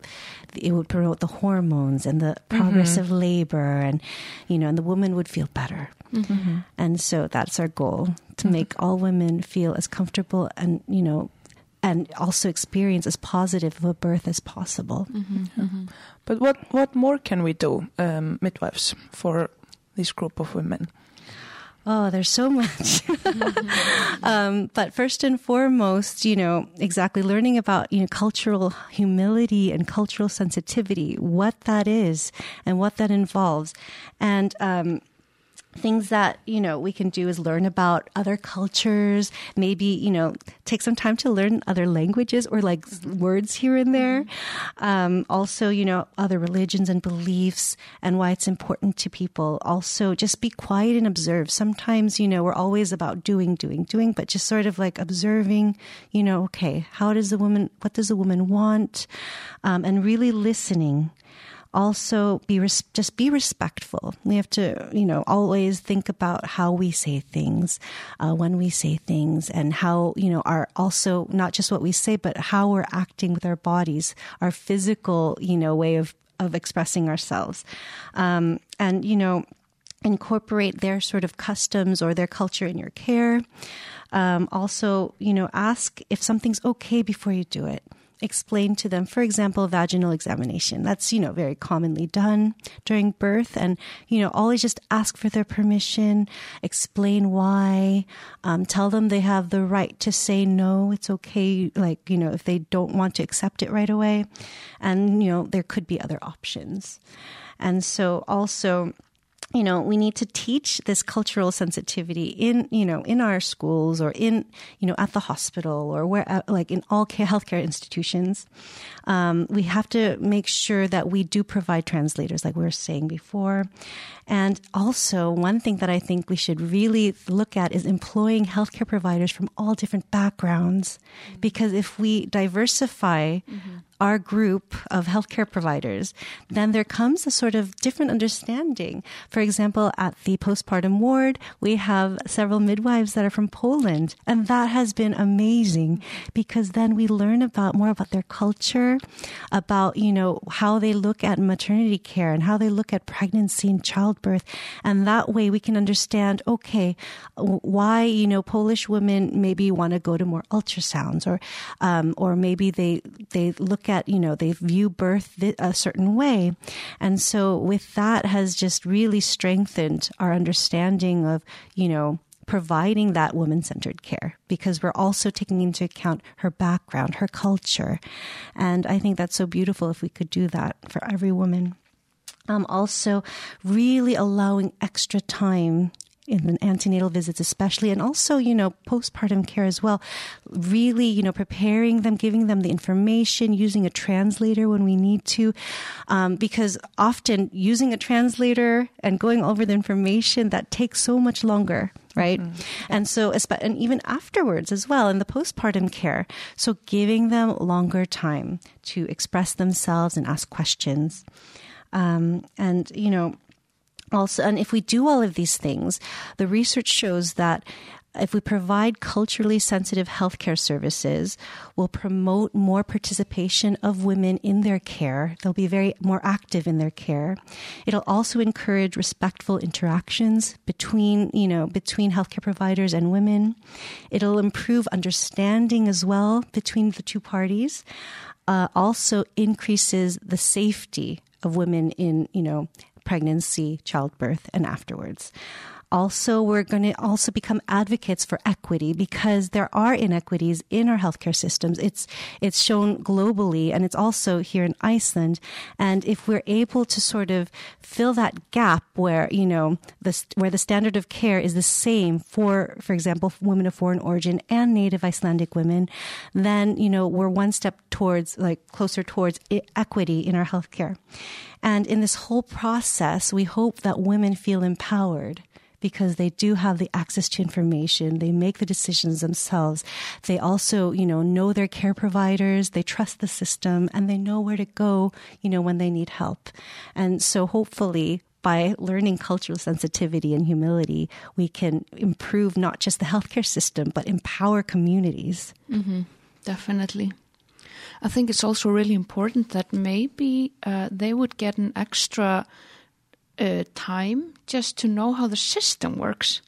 it would promote the hormones and the progress of labor, and you know, and the woman would feel better. And so that's our goal to make all women feel as comfortable and you know, and also experience as positive of a birth as possible. But what what more can we do, um, midwives, for this group of women? Oh, there's so much. um, but first and foremost, you know, exactly learning about, you know, cultural humility and cultural sensitivity, what that is and what that involves. And, um, things that you know we can do is learn about other cultures maybe you know take some time to learn other languages or like s- words here and there. Um, also you know other religions and beliefs and why it's important to people. Also just be quiet and observe. Sometimes you know we're always about doing doing doing but just sort of like observing you know okay how does the woman what does the woman want? Um, and really listening also be res- just be respectful. We have to, you know, always think about how we say things, uh, when we say things, and how you know our also not just what we say, but how we're acting with our bodies, our physical, you know, way of of expressing ourselves, um, and you know incorporate their sort of customs or their culture in your care. Um, also, you know, ask if something's okay before you do it. Explain to them, for example, vaginal examination. That's, you know, very commonly done during birth. And, you know, always just ask for their permission, explain why, um, tell them they have the right to say no. It's okay. Like, you know, if they don't want to accept it right away. And, you know, there could be other options. And so also, you know, we need to teach this cultural sensitivity in, you know, in our schools or in, you know, at the hospital or where, uh, like in all care, healthcare institutions. Um, we have to make sure that we do provide translators, like we were saying before. And also, one thing that I think we should really look at is employing healthcare providers from all different backgrounds. Mm-hmm. Because if we diversify mm-hmm. Our group of healthcare providers, then there comes a sort of different understanding. For example, at the postpartum ward, we have several midwives that are from Poland. And that has been amazing because then we learn about more about their culture, about, you know, how they look at maternity care and how they look at pregnancy and childbirth. And that way we can understand, okay, why, you know, Polish women maybe want to go to more ultrasounds or, um, or maybe they, they look at, you know, they view birth a certain way. And so with that has just really strengthened our understanding of, you know, providing that woman centered care because we're also taking into account her background, her culture. And I think that's so beautiful if we could do that for every woman. Um, also, really allowing extra time in the antenatal visits, especially, and also, you know, postpartum care as well. Really, you know, preparing them, giving them the information, using a translator when we need to, um, because often using a translator and going over the information that takes so much longer. Right. Mm-hmm. And so, and even afterwards as well in the postpartum care. So giving them longer time to express themselves and ask questions. Um, and, you know, also, and if we do all of these things, the research shows that if we provide culturally sensitive healthcare services, we'll promote more participation of women in their care. They'll be very more active in their care. It'll also encourage respectful interactions between, you know, between healthcare providers and women. It'll improve understanding as well between the two parties. Uh, also increases the safety of women in, you know, pregnancy, childbirth, and afterwards. Also, we're going to also become advocates for equity because there are inequities in our healthcare systems. It's, it's shown globally and it's also here in Iceland. And if we're able to sort of fill that gap where, you know, the, where the standard of care is the same for, for example, women of foreign origin and native Icelandic women, then, you know, we're one step towards, like, closer towards equity in our healthcare. And in this whole process, we hope that women feel empowered because they do have the access to information. They make the decisions themselves. They also, you know, know their care providers. They trust the system and they know where to go, you know, when they need help. And so hopefully by learning cultural sensitivity and humility, we can improve not just the healthcare system, but empower communities. Mm-hmm. Definitely. I think it's also really important that maybe uh, they would get an extra uh, time just to know how the system works.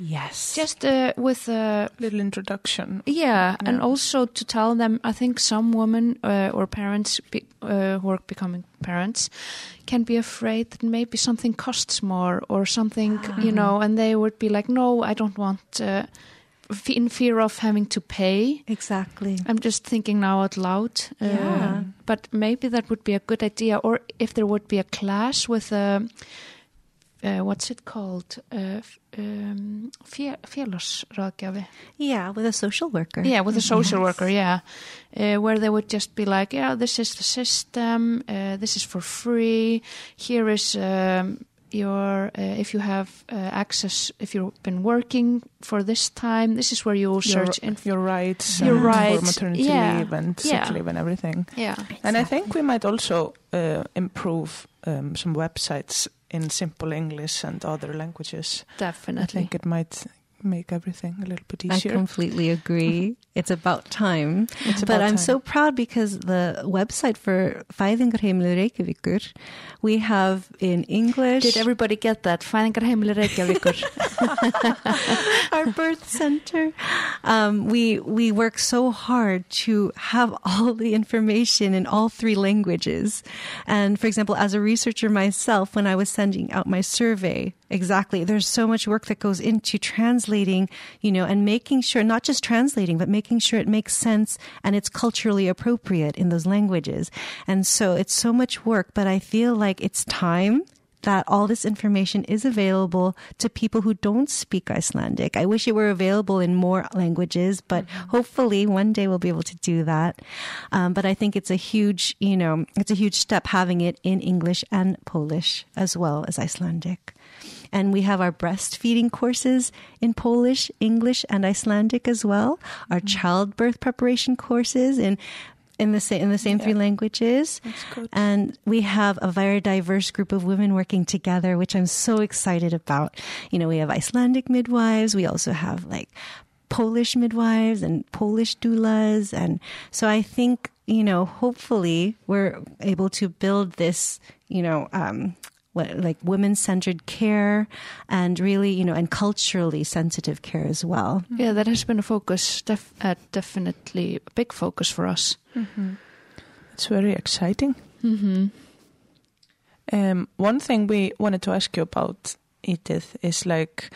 Yes. Just uh, with a little introduction. Yeah, yeah, and also to tell them, I think some women uh, or parents be, uh, who are becoming parents can be afraid that maybe something costs more or something, ah. you know, and they would be like, no, I don't want uh, in fear of having to pay. Exactly. I'm just thinking now out loud. Uh, yeah. But maybe that would be a good idea. Or if there would be a class with a, uh, what's it called? Uh, um, yeah, with a social worker. Yeah, with a social yes. worker, yeah. Uh, where they would just be like, yeah, this is the system, uh, this is for free, here is um, your uh, if you have uh, access if you've been working for this time this is where you will search your, your rights your rights for maternity yeah. leave and sick yeah. leave and everything yeah exactly. and i think we might also uh, improve um, some websites in simple english and other languages definitely i think it might make everything a little bit easier. I completely agree. it's about time. It's about but about I'm time. so proud because the website for Fæðingarheimili Reykjavíkur, we have in English Did everybody get that? Fæðingarheimili Reykjavíkur. our birth center. Um, we we work so hard to have all the information in all three languages. And for example, as a researcher myself, when I was sending out my survey, exactly, there's so much work that goes into translating, you know, and making sure not just translating, but making sure it makes sense and it's culturally appropriate in those languages. And so it's so much work, but I feel like it's time that all this information is available to people who don't speak Icelandic. I wish it were available in more languages, but hopefully one day we'll be able to do that. Um, but I think it's a huge, you know, it's a huge step having it in English and Polish as well as Icelandic. And we have our breastfeeding courses in Polish, English, and Icelandic as well. Our childbirth preparation courses in in the same in the same three languages. And we have a very diverse group of women working together, which I'm so excited about. You know, we have Icelandic midwives. We also have like Polish midwives and Polish doulas. And so I think, you know, hopefully we're able to build this, you know, um, like women centered care and really, you know, and culturally sensitive care as well. yeah, that has been a focus, def- uh, definitely a big focus for us. It's very exciting. Mm-hmm. Um, one thing we wanted to ask you about, Edith, is like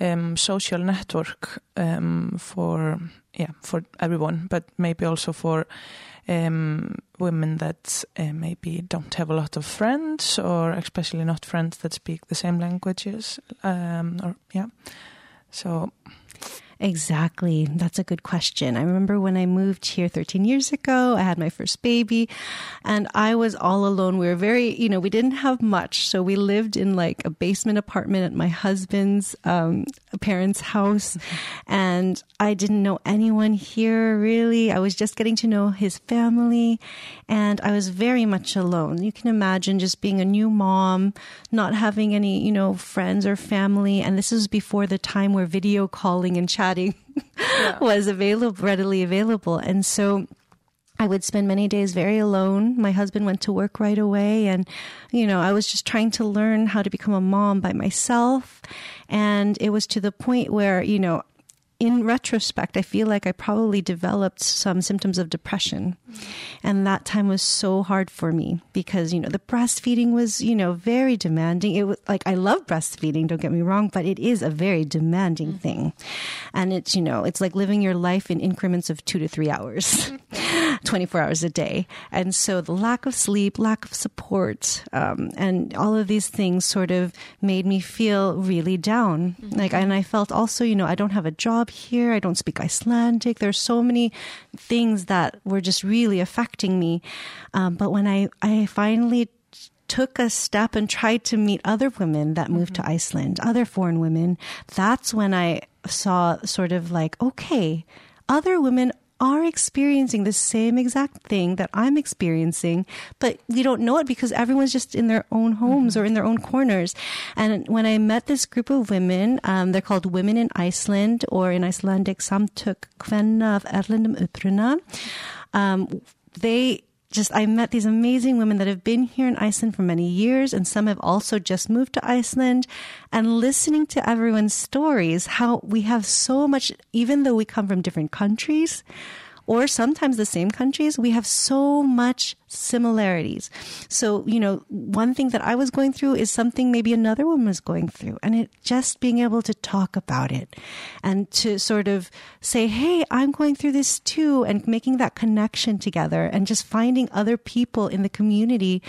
um, social network um, for yeah for everyone, but maybe also for um, women that uh, maybe don't have a lot of friends, or especially not friends that speak the same languages. Um, or yeah, so Exactly. That's a good question. I remember when I moved here 13 years ago, I had my first baby and I was all alone. We were very, you know, we didn't have much. So we lived in like a basement apartment at my husband's um, parents' house. And I didn't know anyone here really. I was just getting to know his family and I was very much alone. You can imagine just being a new mom, not having any, you know, friends or family. And this was before the time where video calling and chatting was available, readily available. And so I would spend many days very alone. My husband went to work right away and, you know, I was just trying to learn how to become a mom by myself. And it was to the point where, you know, in retrospect, I feel like I probably developed some symptoms of depression. And that time was so hard for me because, you know, the breastfeeding was, you know, very demanding. It was like, I love breastfeeding, don't get me wrong, but it is a very demanding thing. And it's, you know, it's like living your life in increments of two to three hours, 24 hours a day. And so the lack of sleep, lack of support, um, and all of these things sort of made me feel really down. Like, and I felt also, you know, I don't have a job here. I don't speak Icelandic. There's so many things that were just really affecting me. Um, but when I, I finally took a step and tried to meet other women that moved to Iceland, other foreign women, that's when I saw sort of like, okay, other women are experiencing the same exact thing that I'm experiencing, but we don't know it because everyone's just in their own homes or in their own corners. And when I met this group of women, um, they're called Women in Iceland, or in Icelandic, Samtök Kvenna af Erlendum Uppruna. Um, they just I met these amazing women that have been here in Iceland for many years, and some have also just moved to Iceland. And listening to everyone's stories, how we have so much, even though we come from different countries, or sometimes the same countries, we have so much similarities. So, you know, one thing that I was going through is something maybe another woman was going through. And it just being able to talk about it and to sort of say, Hey, I'm going through this too, and making that connection together and just finding other people in the community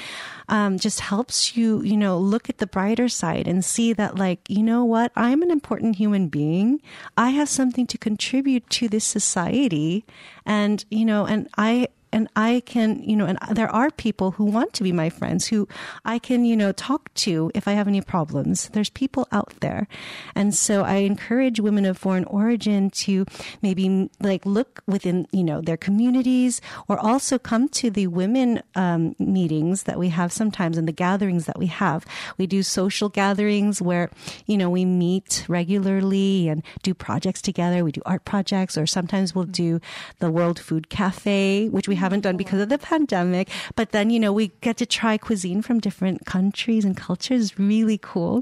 um, just helps you, you know, look at the brighter side and see that, like, you know what? I'm an important human being. I have something to contribute to this society. And, you know, and I, and I can, you know, and there are people who want to be my friends who I can, you know, talk to if I have any problems. There's people out there. And so I encourage women of foreign origin to maybe like look within, you know, their communities or also come to the women um, meetings that we have sometimes and the gatherings that we have. We do social gatherings where, you know, we meet regularly and do projects together. We do art projects or sometimes we'll do the World Food Cafe, which we haven't done because of the pandemic. But then, you know, we get to try cuisine from different countries and cultures. Really cool.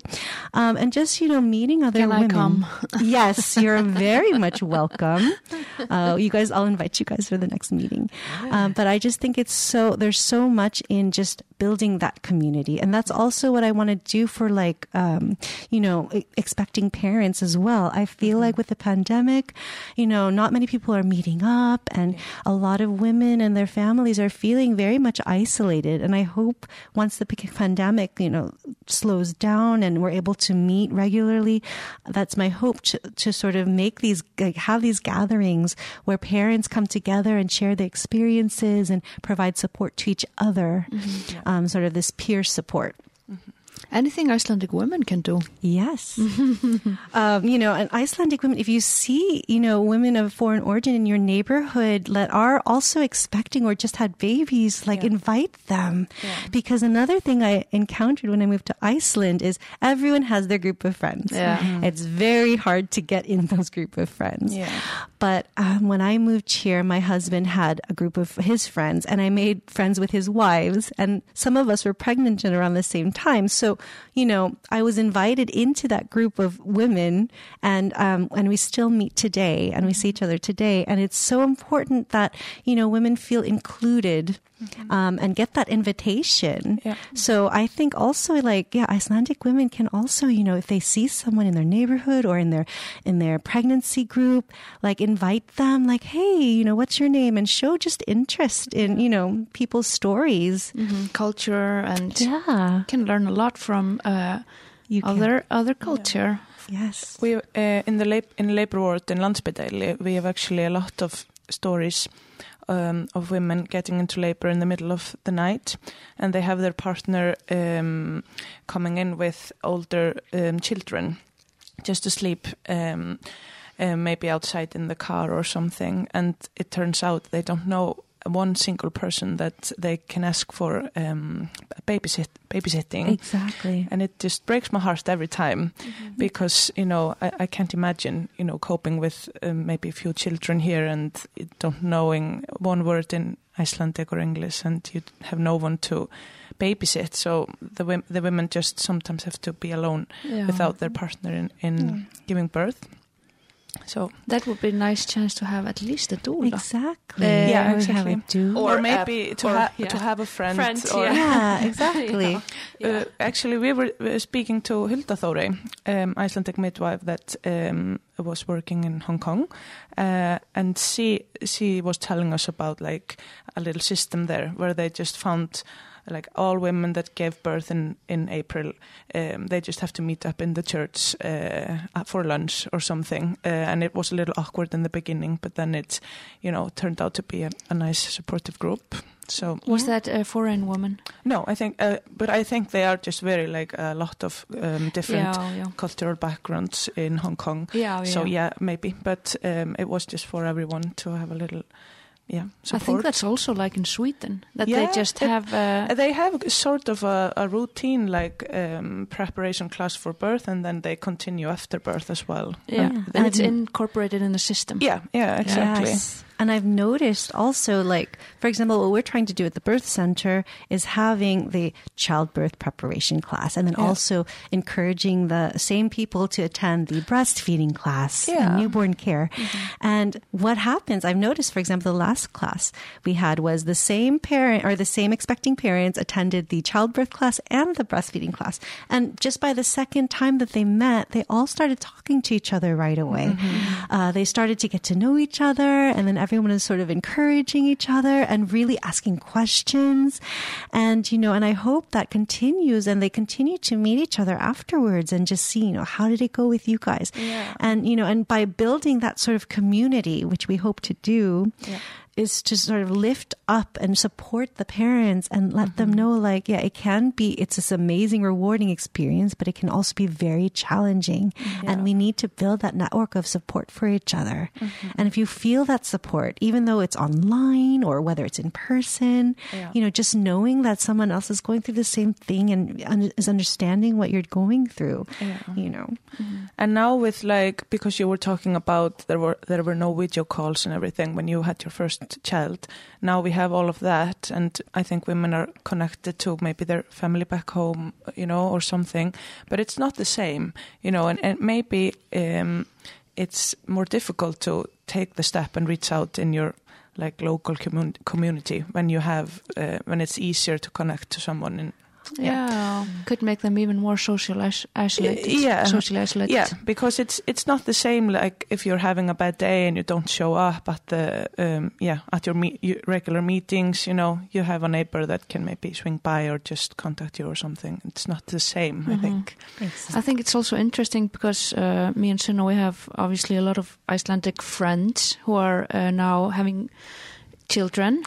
Um, and just, you know, meeting other Can women. I come? yes, you're very much welcome. Uh, you guys, I'll invite you guys for the next meeting. Um, but I just think it's so, there's so much in just building that community. And that's also what I want to do for like, um, you know, expecting parents as well. I feel like with the pandemic, you know, not many people are meeting up and a lot of women and their families are feeling very much isolated. And I hope once the pandemic, you know, slows down and we're able to meet regularly, that's my hope to, to sort of make these, like, have these gatherings where parents come together and share their experiences and provide support to each other. Um, sort of this peer support. Anything Icelandic women can do. Yes. um, you know, and Icelandic women, if you see, you know, women of foreign origin in your neighborhood that are also expecting or just had babies, like Yeah. invite them. Because another thing I encountered when I moved to Iceland is everyone has their group of friends. Yeah. It's very hard to get in those group of friends. Yeah. But um, when I moved here, my husband had a group of his friends, and I made friends with his wives, and some of us were pregnant at around the same time. So, you know, I was invited into that group of women, and um, and we still meet today, and we see each other today, and it's so important that you know women feel included. Um, and get that invitation. Yeah. So I think also like yeah, Icelandic women can also you know if they see someone in their neighborhood or in their in their pregnancy group, like invite them like hey you know what's your name and show just interest in you know people's stories. Mhm. Culture and Yeah, can learn a lot from uh, you can. other other culture. yes. We uh, in the lab, in labor ward in Landspitali, we have actually a lot of stories um, of women getting into labor in the middle of the night, and they have their partner um, coming in with older um, children just to sleep. Um, uh, maybe outside in the car or something, and it turns out they don't know one single person that they can ask for um, babysit babysitting. Exactly. and it just breaks my heart every time because you know I, I can't imagine you know coping with um, maybe a few children here and don't knowing one word in Icelandic or English and you have no one to babysit. So the the women just sometimes have to be alone Yeah. without their partner in, in giving birth so That would be a nice chance to have at least a doula. Exactly. Uh, Yeah, We have exactly. a do- or, Or, maybe uh, to, or, ha- yeah. to have a friend, Friend, or yeah. yeah, exactly. Yeah. Uh, actually, we were uh, speaking to Hilda Thore, um, Icelandic midwife that um, was working in Hong Kong, uh, and she she was telling us about like a little system there where they just found like all women that gave birth in in April, um, they just have to meet up in the church uh, for lunch or something, uh, and it was a little awkward in the beginning, but then it, you know, turned out to be a, a nice supportive group. So Was that a foreign woman? no, I think, uh, but I think they are just very like a lot of um, different Yeah, yeah. cultural backgrounds in Hong Kong. Yeah, yeah. So yeah. yeah, maybe, but um, it was just for everyone to have a little, yeah, I think that's also like in Sweden that Yeah, they just it- have. Uh, Uh, they have sort of a, a routine like um, preparation class for birth, and then they continue after birth as well. yeah, Yeah. and it's incorporated in the system. Yeah, yeah, exactly. Yes. And I've noticed also, like, for example, what we're trying to do at the birth center is having the childbirth preparation class and then Yeah. also encouraging the same people to attend the breastfeeding class Yeah. and newborn care. And what happens, I've noticed, for example, the last class we had was the same parent or the same expecting parents attended the childbirth class and the breastfeeding class. And just by the second time that they met, they all started talking to each other right away. Uh, they started to get to know each other, and then everyone is sort of encouraging each other and really asking questions. And, you know, and I hope that continues and they continue to meet each other afterwards and just see, you know, how did it go with you guys? Yeah. And, you know, and by building that sort of community, which we hope to do, Yeah. Is to sort of lift up and support the parents and let them mm-hmm. know like yeah it can be it's this amazing rewarding experience but it can also be very challenging. And we need to build that network of support for each other. Mm-hmm. And if you feel that support even though it's online or whether it's in person Yeah. you know just knowing that someone else is going through the same thing and un- is understanding what you're going through Yeah. you know. Mm-hmm. And now with like because you were talking about there were there were no video calls and everything when you had your first child. Now we have all of that, and I think women are connected to maybe their family back home, you know, or something. But it's not the same, you know, and and maybe um, it's more difficult to take the step and reach out in your like local commun- community when you have uh, when it's easier to connect to someone in Yeah. Could make them even more social isolated. Yeah. Socially isolated. Yeah, because it's it's not the same like if you're having a bad day and you don't show up at the um, yeah at your me- you- regular meetings. You know, you have a neighbor that can maybe swing by or just contact you or something. It's not the same, I Mhm. think. I think it's also interesting because uh, me and Sunna, we have obviously a lot of Icelandic friends who are uh, now having children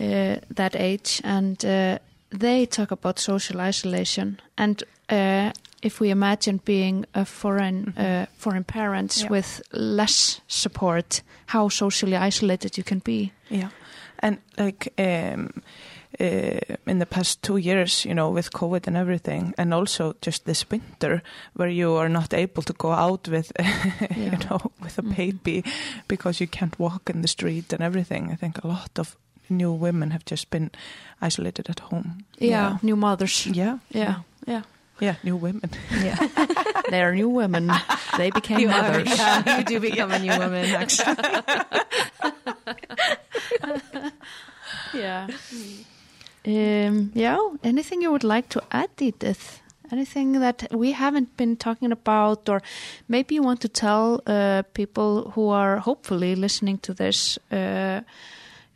uh, that age, and uh, they talk about social isolation. And uh, if we imagine being a foreign uh, foreign parents Yeah. with less support, how socially isolated you can be. Yeah, and like um, uh, in the past two years, you know, with COVID and everything, and also just this winter, where you are not able to go out with, you know, with a Mhm. baby because you can't walk in the street and everything. I think a lot of new women have just been isolated at home. Yeah, new mothers. Yeah. Yeah, yeah. Yeah, new women. yeah They are new women. They became you, are, mothers. yeah, you do become a new woman actually Yeah. Um, yeah. Anything you would like to add, Edith? Anything that we haven't been talking about, or maybe you want to tell uh, people who are hopefully listening to this, uh,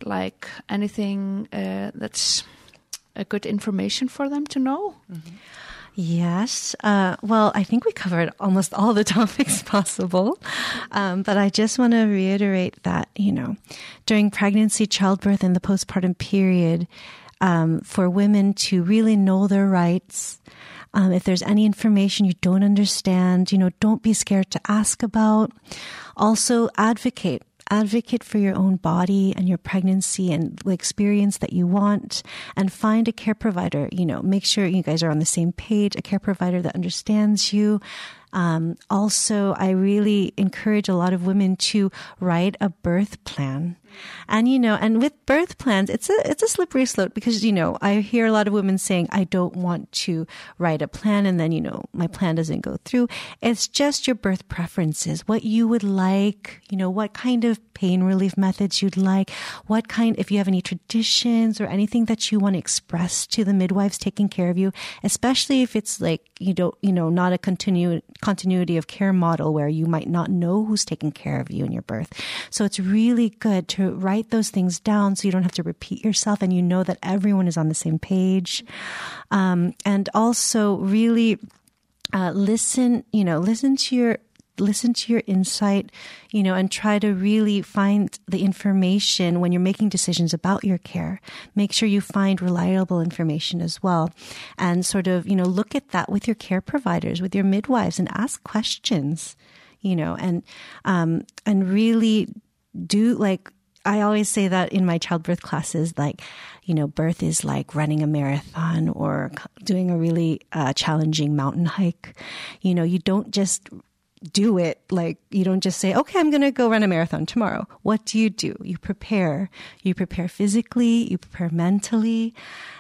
like anything uh, that's a good information for them to know? Yes. Uh, well, I think we covered almost all the topics possible. Um, but I just want to reiterate that, you know, during pregnancy, childbirth, and the postpartum period, um, for women to really know their rights. Um, if there's any information you don't understand, you know, don't be scared to ask about. Also, advocate advocate for your own body and your pregnancy and the experience that you want and find a care provider. You know make sure you guys are on the same page a care provider that understands you. Um, also i really encourage a lot of women to write a birth plan and you know and with birth plans it's a it's a slippery slope because you know i hear a lot of women saying i don't want to write a plan and then you know my plan doesn't go through. It's just your birth preferences what you would like you know what kind of pain relief methods you'd like what kind if you have any traditions or anything that you want to express to the midwives taking care of you especially if it's like you don't you know not a continu- continuity of care model where you might not know who's taking care of you in your birth. So it's really good to write those things down so you don't have to repeat yourself and you know that everyone is on the same page. Um, and also really uh, listen you know listen to your listen to your insight you know and try to really find the information when you're making decisions about your care. Make sure you find reliable information as well. And sort of you know look at that with your care providers with your midwives and ask questions you know and um and really do like I always say that in my childbirth classes, like, you know, birth is like running a marathon or doing a really uh, challenging mountain hike. You know, you don't just do it like you don't just say okay i'm going to go run a marathon tomorrow. What do you do? You prepare. You prepare physically you prepare mentally.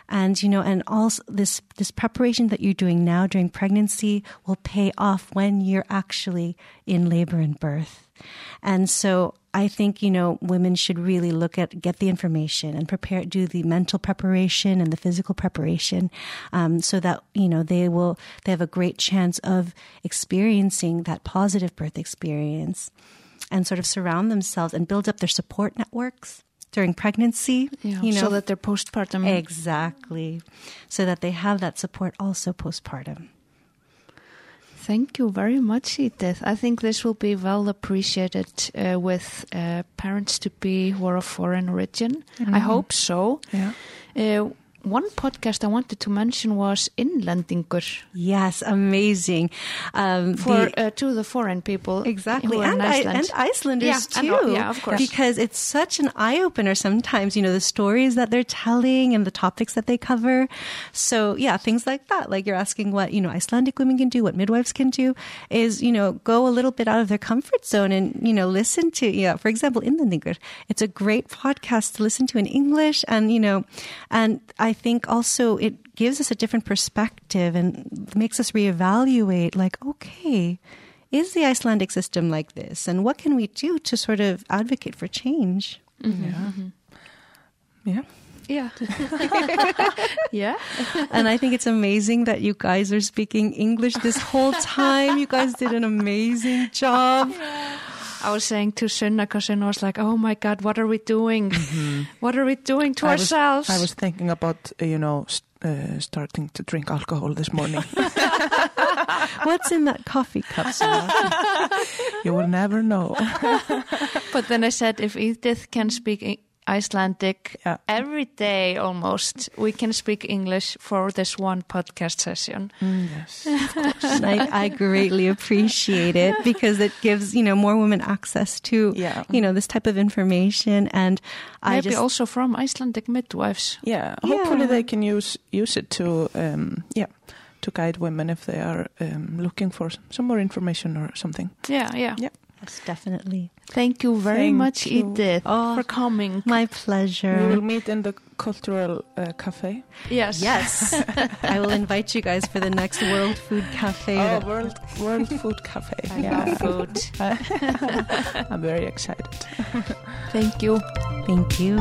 And you know and also this this preparation that you're doing now during pregnancy will pay off when you're actually in labor and birth. And so I think, you know, women should really look at, get the information and prepare, do the mental preparation and the physical preparation, um, so that, you know, they will, they have a great chance of experiencing that positive birth experience and sort of surround themselves and build up their support networks during pregnancy. Yeah, you know, so that they're postpartum. exactly. So that they have that support also postpartum. Thank you very much, Edith. I think this will be well appreciated uh, with uh, parents to be who are of foreign origin. I hope so. Yeah. Uh, one podcast I wanted to mention was Innlendingur Yes, amazing. Um, for the- uh, to the foreign people. Exactly, and, I, and Icelanders Yeah, and- too. yeah, of course. Because it's such an eye opener sometimes. You know the stories that they're telling and the topics that they cover. So yeah, things like that. Like you're asking what you know Icelandic women can do, what midwives can do, is you know go a little bit out of their comfort zone and you know listen to yeah. For example, Innlendingur, it's a great podcast to listen to in English, and you know, and I think also it gives us a different perspective and makes us reevaluate. Like okay is the Icelandic system like this? And what can we do to sort of advocate for change? Mm-hmm. Mm-hmm. Yeah. yeah, yeah. and I think it's amazing that you guys are speaking English this whole time. You guys did an amazing job. I was saying to Sunna because Sunna was like, "Oh my God, what are we doing? What are we doing to I was- ourselves?" I was thinking about, uh, you know, st- uh, starting to drink alcohol this morning. What's in that coffee cup? Sarah? you will never know. But then I said, if Edith can speak I- Icelandic Yeah. every day almost, we can speak English for this one podcast session. Mm, yes. And I, I greatly appreciate it because it gives you know more women access to Yeah. you know this type of information. And I just also from Icelandic midwives. Yeah. Yeah. Hopefully they can use use it to um, yeah to guide women if they are um, looking for some, some more information or something. Yeah, yeah. Yeah. Yes, definitely Thank you very Thank much, you. Edith, Oh. for coming. my pleasure. We will meet in the cultural uh, cafe. Yes. Yes, I will invite you guys for the next World Food Cafe. Oh, World World Food Cafe. I love food. I'm very excited. Thank you. Thank you.